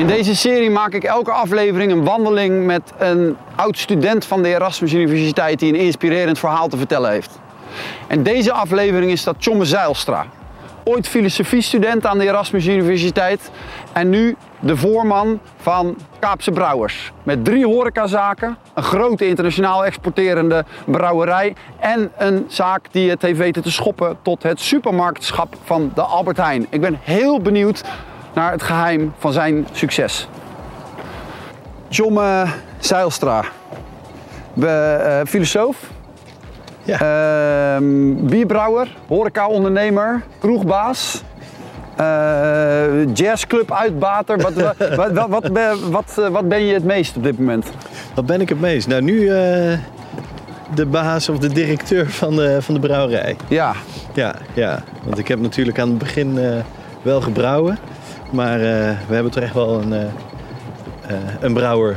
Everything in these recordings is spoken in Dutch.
In deze serie maak ik elke aflevering een wandeling met een oud student van de Erasmus Universiteit die een inspirerend verhaal te vertellen heeft. En deze aflevering is dat Tjomme Zeilstra. Ooit filosofiestudent aan de Erasmus Universiteit en nu de voorman van Kaapse Brouwers. Met drie horecazaken, een grote internationaal exporterende brouwerij en een zaak die het heeft weten te schoppen tot het supermarktschap van de Albert Heijn. Ik ben heel benieuwd naar het geheim van zijn succes. Tjomme Zeilstra, Be- eh, filosoof, Ja. Ehm, bierbrouwer, horeca-ondernemer, kroegbaas, eh, jazzclub-uitbater. Wat, wat, wat, wat, wat, eh, wat ben je het meest op dit moment? Wat ben ik het meest? Nou, nu de baas of de directeur van de, van de brouwerij. Ja, Ja, ja. Want ik heb natuurlijk aan het begin wel gebrouwen. Maar eh, we hebben toch echt wel een, eh, eh, een brouwer,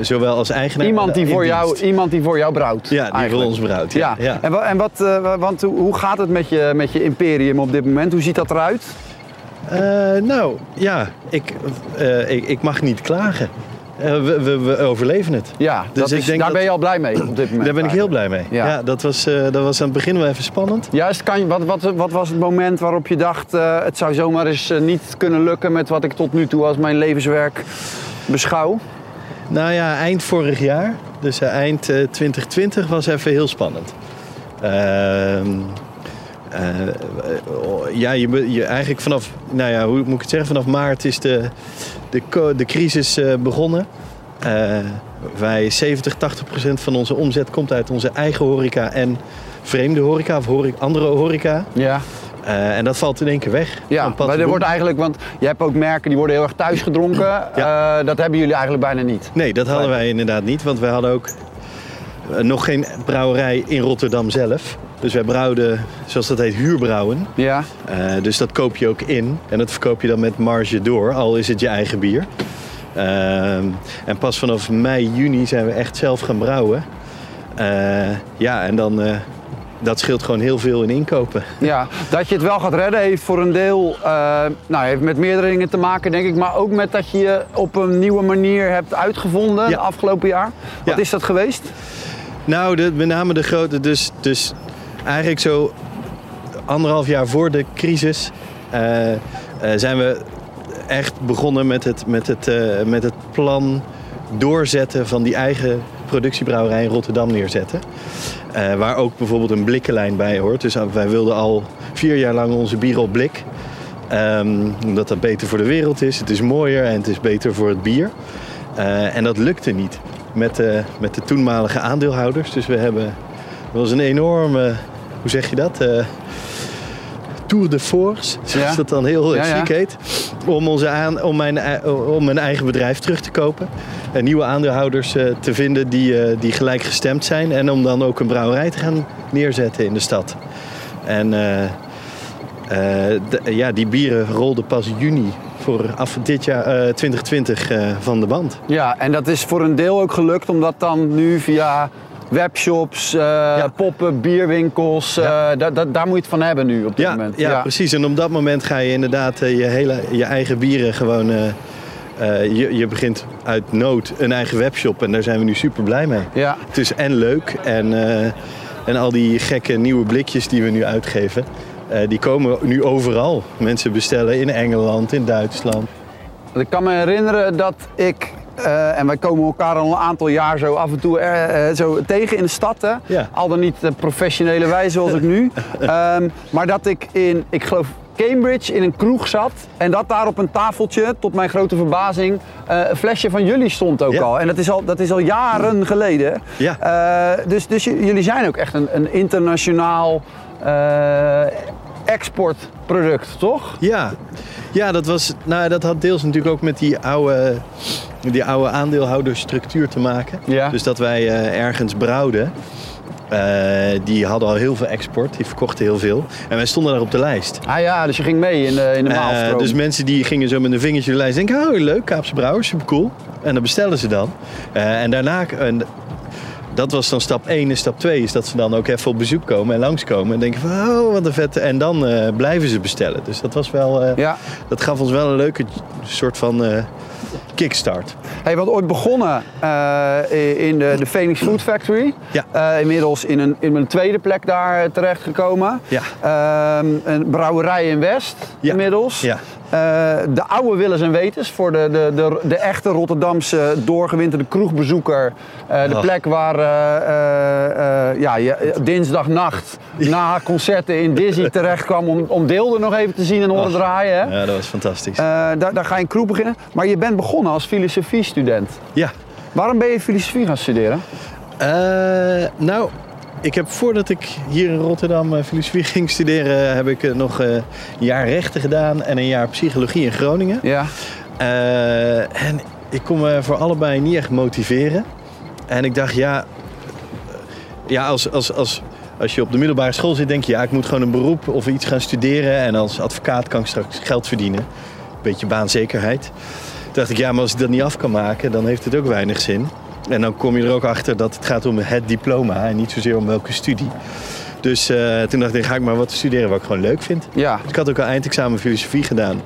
zowel als eigenaar. iemand die, voor jou, dienst. iemand die voor jou brouwt. Ja, die voor ons brouwt. Ja. Ja, ja. En, en wat, want hoe- gaat het met je, met je imperium op dit moment? Hoe ziet dat eruit? Eh, nou, ja, ik, ik, ik mag niet klagen. Eh, we, we, we overleven het. Ja, Dus ik is, denk daar dat- ben je al blij mee op dit moment. Daar ben ik heel blij mee. Ja. Ja. dat, was, eh, dat was aan het begin wel even spannend. Juist, kan je, wat, wat, wat was het moment waarop je dacht, eh, het zou zomaar eens niet kunnen lukken met wat ik tot nu toe als mijn levenswerk beschouw? Nou ja, eind vorig jaar, dus eind eh, 2020, was even heel spannend. Ehm, oh, ja, je, je, eigenlijk vanaf, nou ja, hoe moet ik het zeggen, vanaf maart is de, de, de crisis eh, begonnen. Eh, wij 70, 80 procent van onze omzet komt uit onze eigen horeca en vreemde horeca of andere horeca. Ja, en dat valt in één keer weg. ja maar er wordt eigenlijk, want je hebt ook merken die worden heel erg thuis gedronken. Eh, dat hebben jullie eigenlijk bijna niet. Nee, dat hadden wij inderdaad niet, want wij hadden ook nog geen brouwerij in Rotterdam zelf. Dus wij brouwden, zoals dat heet, huurbrouwen. Ja, Eh, dus dat koop je ook in en dat verkoop je dan met marge door, al is het je eigen bier. Ehm, en pas vanaf mei, juni zijn we echt zelf gaan brouwen. Eh, ja, en dan, dat scheelt gewoon heel veel in inkopen. ja, dat je het wel gaat redden heeft voor een deel, nou, heeft met meerdere dingen te maken denk ik, maar ook met dat je je op een nieuwe manier hebt uitgevonden Ja. het afgelopen jaar. Wat Ja. is dat geweest? Nou, de, met name de grote, dus, dus eigenlijk zo anderhalf jaar voor de crisis eh, eh, zijn we echt begonnen met het, met, het, eh, met het plan doorzetten van die eigen productiebrouwerij in Rotterdam neerzetten. Waar ook bijvoorbeeld een blikkenlijn bij hoort. Dus wij wilden al vier jaar lang onze bier op blik. Ehm, omdat dat beter voor de wereld is. Het is mooier en het is beter voor het bier. En dat lukte niet met de, met de toenmalige aandeelhouders. Dus we hebben, was een enorme, hoe zeg je dat? Eh, tour de force, zoals Ja. dat dan heel Ja, heet. Om, onze aan, om, mijn, ei- om mijn eigen bedrijf terug te kopen. En nieuwe aandeelhouders eh, te vinden die, eh, die gelijkgestemd zijn. En om dan ook een brouwerij te gaan neerzetten in de stad. En eh, eh, ja, die bieren rolden pas juni voor af dit jaar eh, 2020 eh, van de band. Ja, en dat is voor een deel ook gelukt omdat dan nu via webshops, eh poppen, bierwinkels, Ja. eh, da- da- daar moet je het van hebben nu op dit Ja, moment. ja, precies. En op dat moment ga je inderdaad eh, je, hele, je eigen bieren gewoon... je, je begint uit nood een eigen webshop en daar zijn we nu super blij mee. Ja. Het is en leuk en, en al die gekke nieuwe blikjes die we nu uitgeven... die komen nu overal. Mensen bestellen in Engeland, in Duitsland. Ik kan me herinneren dat ik, eh, en wij komen elkaar al een aantal jaar zo af en toe eh, eh, zo tegen in de stad. Hè? Ja. Al dan niet de professionele wijze zoals ik nu. Ehm, maar dat ik in, ik geloof Cambridge in een kroeg zat. En dat daar op een tafeltje, tot mijn grote verbazing, een flesje van jullie stond ook Ja. al. En dat is al, dat is al jaren geleden. Ja. Dus dus jullie zijn ook echt een, een internationaal exportproduct, toch? Ja, ja dat, was, nou, dat had deels natuurlijk ook met die oude, die oude aandeelhoudersstructuur te maken. Ja. Dus dat wij eh, ergens brouwden. eh, die hadden al heel veel export, die verkochten heel veel. En wij stonden daar op de lijst. Ah ja, dus je ging mee in de, in de Eh, maalstroom. dus mensen die gingen zo met een vingertje de lijst denken, oh leuk, Kaapse Brouwers, super cool. En dan bestellen ze dan. En daarna, en dat was dan stap 1 en stap 2 is dat ze dan ook even op bezoek komen en langskomen. En denken van, oh wat een vette. En dan eh, blijven ze bestellen. Dus dat was wel, eh, Ja. dat gaf ons wel een leuke soort van eh, kickstart. Hey, wat ooit begonnen uh, in de, de, Phoenix Food Factory. Ja. Uh, inmiddels in een, in een tweede plek daar terechtgekomen. Ja. Uh, een brouwerij in West Ja. inmiddels. Ja. Uh, de oude willens en wetens voor de, de, de, de echte Rotterdamse doorgewinterde kroegbezoeker. Uh, de Oh. plek waar uh, ja, je dinsdagnacht na concerten in Dizzy terecht kwam om, om Deelde nog even te zien en horen draaien. Hè? Ja, dat was fantastisch. Daar, daar ga je een kroeg beginnen. Maar je bent begonnen als filosofiestudent. ja. Waarom ben je filosofie gaan studeren? Eh, nou, ik heb voordat ik hier in Rotterdam eh, filosofie ging studeren, heb ik eh, nog eh, een jaar rechten gedaan en een jaar psychologie in Groningen. Ja. En ik kon me voor allebei niet echt motiveren. En ik dacht, ja, ja als, als, als, als je op de middelbare school zit, denk je, ja, ik moet gewoon een beroep of iets gaan studeren. En als advocaat kan ik straks geld verdienen. Beetje baanzekerheid. Toen dacht ik, ja, maar als ik dat niet af kan maken, dan heeft het ook weinig zin. En dan kom je er ook achter dat het gaat om het diploma en niet zozeer om welke studie. Dus eh, toen dacht ik, ga ik maar wat studeren wat ik gewoon leuk vind. Ja. Dus ik had ook al eindexamen filosofie gedaan.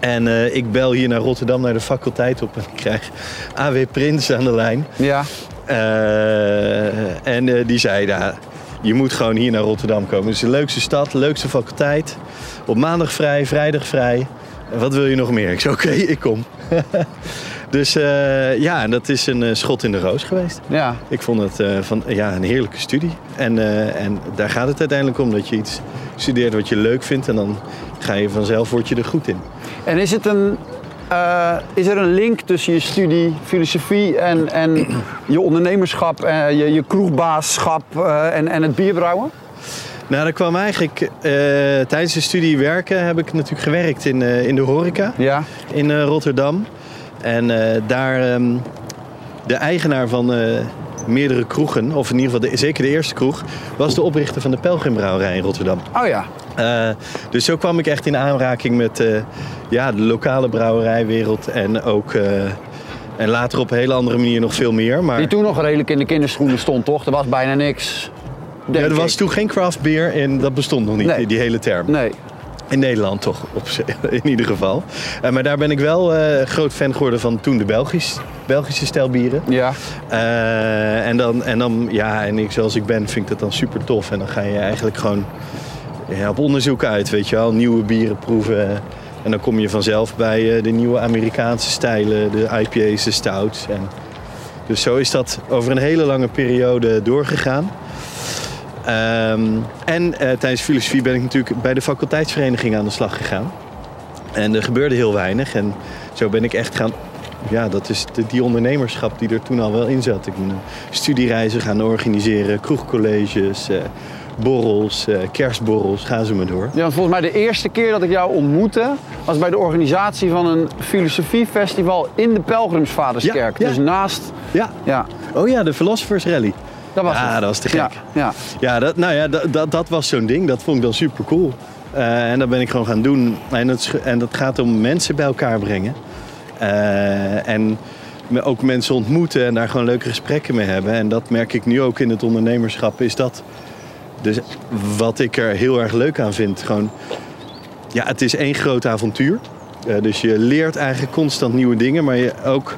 En eh, ik bel hier naar Rotterdam naar de faculteit op en ik krijg AW Prins aan de lijn. Ja. Eh, en die zei, ja, je moet gewoon hier naar Rotterdam komen. Het is de leukste stad, leukste faculteit. Op maandag vrij, vrijdag vrij. Wat wil je nog meer? Ik zei, oké, ik kom. Dus eh, ja, dat is een eh, schot in de roos geweest. Ja. Ik vond het eh, van, ja, een heerlijke studie. En, en daar gaat het uiteindelijk om, dat je iets studeert wat je leuk vindt. En dan ga je vanzelf, word je er goed in. En is, het een, is er een link tussen je studie filosofie en, en je ondernemerschap, je, je kroegbaasschap uh, en, en het bierbrouwen? Nou, dat kwam eigenlijk uh, tijdens de studie werken heb ik natuurlijk gewerkt in, uh, in de horeca ja. in uh, Rotterdam. En daar um, de eigenaar van meerdere kroegen, of in ieder geval de, zeker de eerste kroeg, was de oprichter van de Pelgrimbrouwerij in Rotterdam. Oh ja. dus zo kwam ik echt in aanraking met ja, de lokale brouwerijwereld en ook en later op een hele andere manier nog veel meer. Maar... Die toen nog redelijk in de kinderschoenen stond, toch? Er was bijna niks. Ja, er was toen geen craft beer en dat bestond nog niet, nee. die, die, hele term. Nee. In Nederland toch, op, in ieder geval. Uh, maar daar ben ik wel uh, groot fan geworden van toen de Belgisch, Belgische stijlbieren. Ja. Uh, en, dan, en dan, ja, en ik zoals ik ben, vind ik dat dan super tof. En dan ga je eigenlijk gewoon ja, op onderzoek uit, weet je wel. Nieuwe bieren proeven. En dan kom je vanzelf bij de nieuwe Amerikaanse stijlen, de IPA's, de stouts. En dus zo is dat over een hele lange periode doorgegaan. Um, en uh, tijdens filosofie ben ik natuurlijk bij de faculteitsvereniging aan de slag gegaan. En er gebeurde heel weinig. En zo ben ik echt gaan. Ja, dat is de, die ondernemerschap die er toen al wel in zat. Ik ben studiereizen gaan organiseren, kroegcolleges, uh, borrels, kerstborrels, gaan ze maar door. Ja, volgens mij de eerste keer dat ik jou ontmoette was bij de organisatie van een filosofiefestival in de Pelgrimsvaderskerk. Ja, ja. Dus naast. Ja. ja. Oh ja, de Philosophers Rally. Dat was ja, het. dat was te gek. Ja, ja. ja dat, nou ja, dat, dat, dat was zo'n ding. Dat vond ik dan super cool. Uh, en dat ben ik gewoon gaan doen. En dat, en dat gaat om mensen bij elkaar brengen. Uh, en ook mensen ontmoeten en daar gewoon leuke gesprekken mee hebben. En dat merk ik nu ook in het ondernemerschap. Is dat dus wat ik er heel erg leuk aan vind. Gewoon, ja, het is één groot avontuur. Uh, dus je leert eigenlijk constant nieuwe dingen. Maar je ook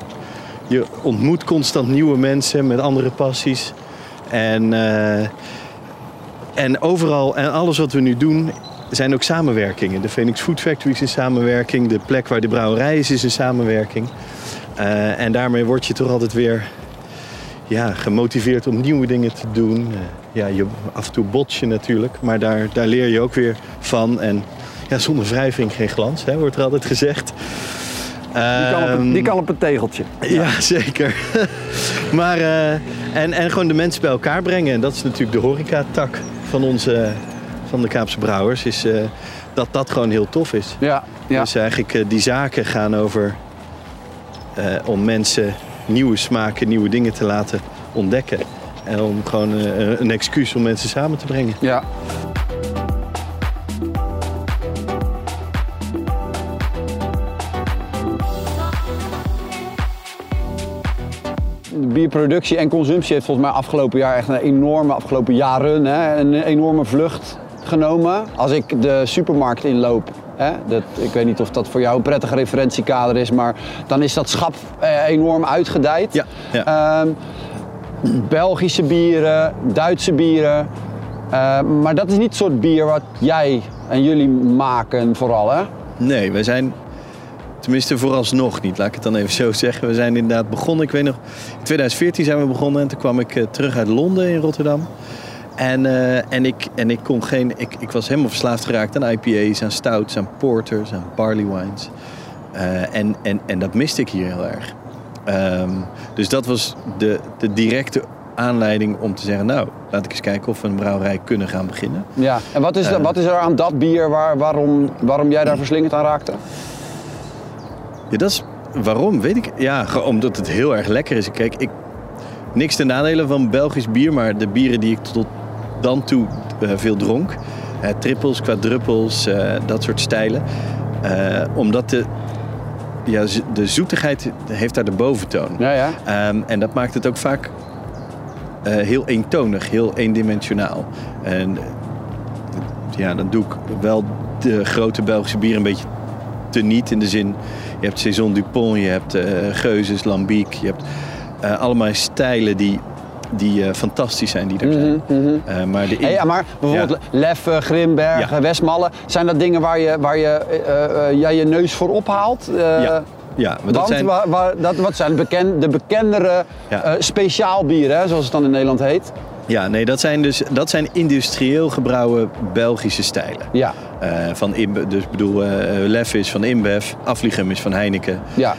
je ontmoet constant nieuwe mensen met andere passies. En, uh, en overal, en alles wat we nu doen, zijn ook samenwerkingen. De Phoenix Food Factory is een samenwerking. De plek waar de brouwerij is, is een samenwerking. Uh, en daarmee word je toch altijd weer ja, gemotiveerd om nieuwe dingen te doen. Uh, ja, je, af en toe bots je natuurlijk, maar daar, daar leer je ook weer van. En ja, zonder wrijving geen glans, hè, wordt er altijd gezegd. Die kan, op een, die kan op een tegeltje. Ja, ja zeker. maar, uh, en, en gewoon de mensen bij elkaar brengen. En dat is natuurlijk de horecatak van onze, van de Kaapse Brouwers. Is uh, dat dat gewoon heel tof is. Ja, ja. Dus eigenlijk uh, die zaken gaan over om mensen nieuwe smaken, nieuwe dingen te laten ontdekken. En om gewoon een excuus om mensen samen te brengen. Ja. Bierproductie en consumptie heeft volgens mij afgelopen jaar echt een enorme, afgelopen jaren, hè, een enorme vlucht genomen. Als ik de supermarkt inloop Hè? Dat, ik weet niet of dat voor jou een prettig referentiekader is, maar dan is dat schap eh, enorm uitgedijd. Ja, ja. Ehm, Belgische bieren, Duitse bieren. Eh, maar dat is niet het soort bier wat jij en jullie maken vooral, hè? Nee, wij zijn, tenminste vooralsnog niet, laat ik het dan even zo zeggen. We zijn inderdaad begonnen, ik weet nog, in 2014 zijn we begonnen en toen kwam ik eh, terug uit Londen in Rotterdam. En, eh, en, ik, en ik kon geen, ik, ik was helemaal verslaafd geraakt aan IPA's, aan stouts, aan porters, aan barley wines. Eh, en, en, en dat miste ik hier heel erg. Ehm, dus dat was de, de directe aanleiding om te zeggen, nou, laat ik eens kijken of we een brouwerij kunnen gaan beginnen. Ja. En wat is, wat is er aan dat bier waar, waarom, waarom jij daar verslingerd aan raakte? Ja, dat is waarom, weet ik. Ja, omdat het heel erg lekker is. Kijk, ik, niks ten nadele van Belgisch bier, maar de bieren die ik tot dan toe eh, veel dronk, eh, trippels, quadruppels, eh, dat soort stijlen, omdat de, ja, de zoetigheid heeft daar de boventoon. Ja, ja. Ehm, en dat maakt het ook vaak heel eentonig, heel eendimensionaal. En ja, dan doe ik wel de grote Belgische bieren een beetje teniet in de zin. Je hebt Saison Dupont, je hebt eh Geuzes, Lambiek, je hebt eh, allemaal stijlen die, die eh, fantastisch zijn die er zijn. Eh, maar de Hey, ja, maar bijvoorbeeld Lef, Grimberg, Ja. eh, Westmalle, zijn dat dingen waar je, waar je, jij je neus voor ophaalt? Ja, ja, maar dat Want zijn, wa- wa- dat, wat zijn de, de bekendere speciaalbieren, hè, zoals het dan in Nederland heet? Ja, nee, dat zijn dus dat zijn industrieel gebrouwen Belgische stijlen. Ja, Eh, van Imbe, dus ik bedoel, eh Lef is van InBev, Afligem is van Heineken. ja.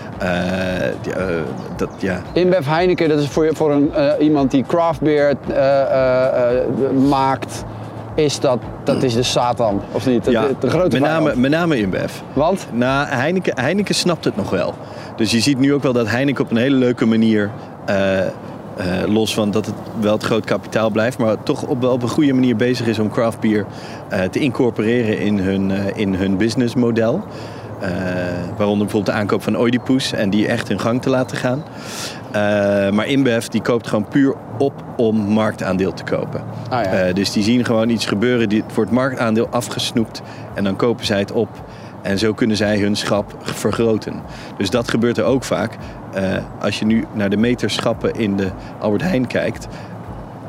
Dat, ja. InBev Heineken, dat is voor, je- voor een, iemand die craft beer maakt, is dat, dat is de Satan, of niet? Ja, de grote met, name, met name InBev. Want? Nou, Heineken, Heineken snapt het nog wel. Dus je ziet nu ook wel dat Heineken op een hele leuke manier, eh, los van dat het wel het groot kapitaal blijft, maar toch op, wel op een goede manier bezig is om craft beer eh, te incorporeren in hun, eh, in hun businessmodel. Waaronder bijvoorbeeld de aankoop van Oedipus en die echt in gang te laten gaan. Maar InBev die koopt gewoon puur op om marktaandeel te kopen. Ah, ja. Dus die zien gewoon iets gebeuren, die, het wordt marktaandeel afgesnoept en dan kopen zij het op. En zo kunnen zij hun schap vergroten. Dus dat gebeurt er ook vaak. Eh, als je nu naar de meterschappen in de Albert Heijn kijkt,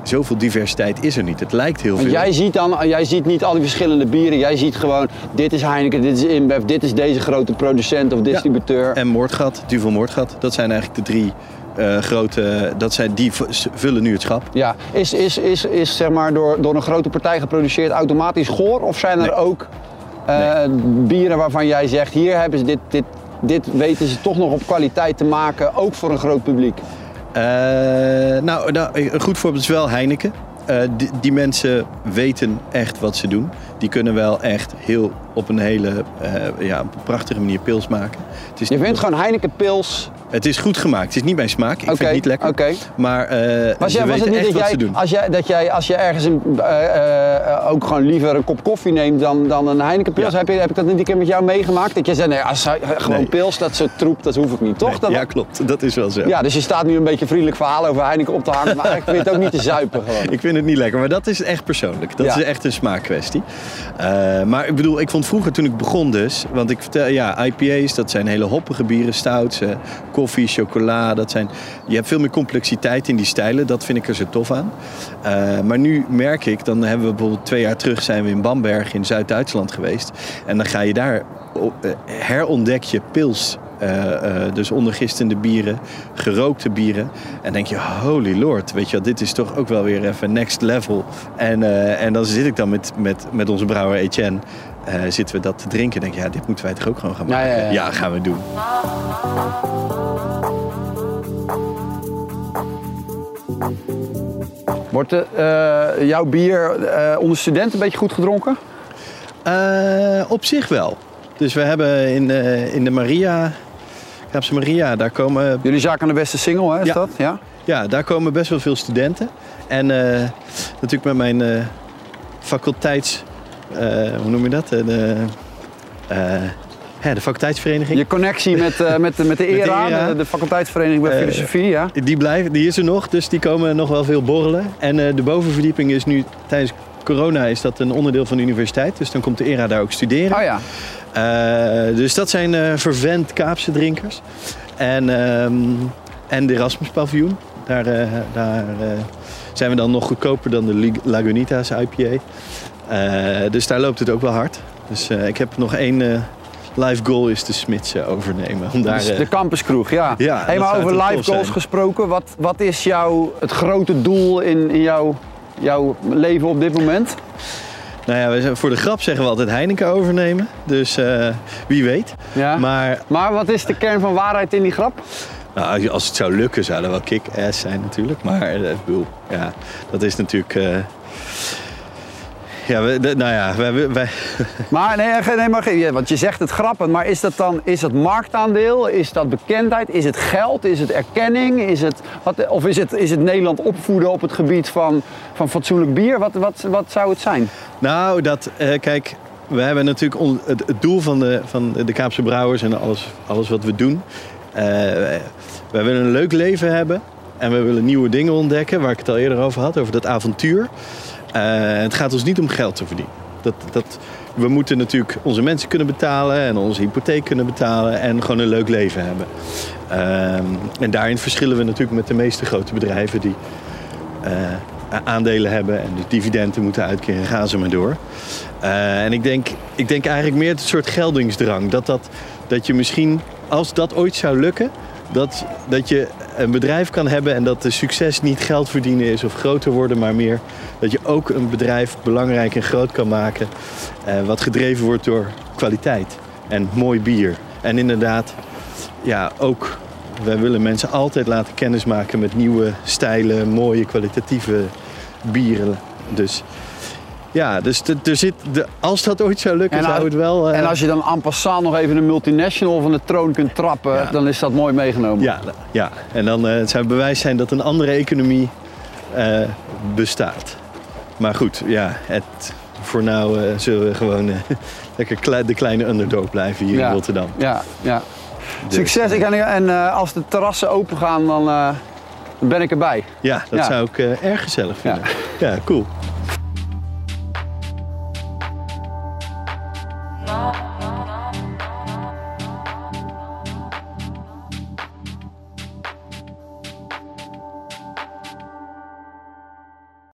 zoveel diversiteit is er niet. Het lijkt heel Want veel. jij ziet dan, jij ziet niet al die verschillende bieren. Jij ziet gewoon, dit is Heineken, dit is InBev, dit is deze grote producent of distributeur. En Moordgat, Duvel Moordgat, dat zijn eigenlijk de drie eh, grote. Dat zijn, die vullen nu het schap. Ja, is, is, is, is zeg maar door, door een grote partij geproduceerd automatisch goor? Of zijn er Nee. ook eh, bieren waarvan jij zegt, hier hebben ze dit, dit, dit weten ze toch nog op kwaliteit te maken, ook voor een groot publiek? Eh, nou, nou, een goed voorbeeld is wel Heineken. Eh, die, die mensen weten echt wat ze doen. Die kunnen wel echt heel op een hele eh, ja, op een prachtige manier pils maken. Het is, Je vindt gewoon Heineken Pils. het is goed gemaakt. Het is niet mijn smaak. Ik vind het niet lekker. oké. Maar eh Was, jij, was het niet dat jij, als, jij, dat jij, als je ergens een, eh, ook gewoon liever een kop koffie neemt dan, dan een Heineken Pils, Ja. heb, je, heb ik dat niet een keer met jou meegemaakt? Dat je zei, nee, als, gewoon Nee. Pils, dat soort troep, dat hoef ik niet, toch? Dat- ja, klopt. Dat is wel zo. ja, dus je staat nu een beetje vriendelijk verhaal over Heineken op te hangen, maar eigenlijk vind het ook niet te zuipen gewoon. Ik vind het niet lekker, maar dat is echt persoonlijk. Dat Ja. is echt een smaakkwestie. Eh, maar ik bedoel, ik vond vroeger toen ik begon dus... Want ik vertel, ja, IPA's, dat zijn hele hoppige bieren, stouts, eh, koffie, chocola. Dat zijn, je hebt veel meer complexiteit in die stijlen. Dat vind ik er zo tof aan. Eh, maar nu merk ik, dan hebben we bijvoorbeeld twee jaar terug... zijn we in Bamberg in Zuid-Duitsland geweest. En dan ga je daar, herontdek je pils... eh, eh, dus ondergistende bieren, gerookte bieren. En denk je, holy lord, weet je wel, dit is toch ook wel weer even next level. En, eh, en dan zit ik dan met, met, met onze brouwer Etienne, zitten we dat te drinken. denk je, ja, dit moeten wij toch ook gewoon gaan maken? ja, ja. gaan we doen. Wordt eh, jouw bier onder studenten een beetje goed gedronken? Op zich wel. Dus we hebben in, in de Maria, Kaapse Maria, daar komen Jullie zaak aan de beste single, hè, is Ja. dat? Ja? Ja, daar komen best wel veel studenten. En eh, natuurlijk met mijn eh, faculteits... eh, hoe noem je dat? Eh, De, ja, de faculteitsvereniging. Je connectie met, eh, met, de- met de Met de ERA, de, ERA. de faculteitsvereniging bij Eh, filosofie, ja? Die, blijven, die is er nog, dus die komen nog wel veel borrelen. En eh, de bovenverdieping is nu tijdens corona is dat een onderdeel van de universiteit. Dus dan komt de ERA daar ook studeren. Oh ja. Dus dat zijn vervent Kaapse drinkers. En, ehm, en de Erasmus paviljoen. Daar, daar zijn we dan nog goedkoper dan de Lagunitas IPA. Dus daar loopt het ook wel hard. Dus ik heb nog één live goal is de Smits eh, overnemen. Om daar, Dus eh, de campuskroeg, ja. Ja, hey, maar over live goals zijn. gesproken, wat, wat is jouw, het grote doel in, in jouw, jouw leven op dit moment? nou ja, we zijn, voor de grap zeggen we altijd Heineken overnemen. Dus eh, wie weet. Ja. Maar, Maar wat is de kern van waarheid in die grap? Nou, als het zou lukken, zou dat wel kick-ass zijn natuurlijk. Maar eh, ik bedoel, ja, dat is natuurlijk... eh, ja, we, de- nou ja, wij, wij, Maar nee, nee, maar, ja, want je zegt het grappig, maar is dat dan is dat marktaandeel? Is dat bekendheid? Is het geld? Is het erkenning? Is het, wat, of is het, is het Nederland opvoeden op het gebied van, van fatsoenlijk bier? Wat, wat, wat zou het zijn? nou, dat, eh, kijk, we hebben natuurlijk on- het, het doel van de, van de Kaapse Brouwers en alles, alles wat we doen. eh, wij, wij willen een leuk leven hebben en we willen nieuwe dingen ontdekken, waar ik het al eerder over had, over dat avontuur. Eh, het gaat ons niet om geld te verdienen. Dat, dat, we moeten natuurlijk onze mensen kunnen betalen en onze hypotheek kunnen betalen en gewoon een leuk leven hebben. Ehm, en daarin verschillen we natuurlijk met de meeste grote bedrijven die eh, aandelen hebben en dus dividenden moeten uitkeren, gaan ze maar door. Eh, en ik denk, ik denk eigenlijk meer het soort geldingsdrang. Dat, dat, dat je misschien, als dat ooit zou lukken, dat, dat je een bedrijf kan hebben en dat de succes niet geld verdienen is of groter worden, maar meer dat je ook een bedrijf belangrijk en groot kan maken. eh, wat gedreven wordt door kwaliteit en mooi bier. En inderdaad, ja, ook wij willen mensen altijd laten kennismaken met nieuwe stijlen, mooie kwalitatieve bieren. Dus ja, dus de- er zit, de, als dat ooit zou lukken, En als- zou het wel. eh, En als je dan en passant nog even een multinational van de troon kunt trappen, Ja. dan is dat mooi meegenomen. ja, ja, en dan eh, het zou bewijs zijn dat een andere economie eh, bestaat. Maar goed, ja, het, voor nu zullen we gewoon lekker de kleine underdog blijven hier in Rotterdam. Ja, ja. Dus, Succes. Ik, en en als de terrassen open gaan, dan, ben ik erbij. Ja, dat Ja. zou ik erg gezellig vinden. ja cool.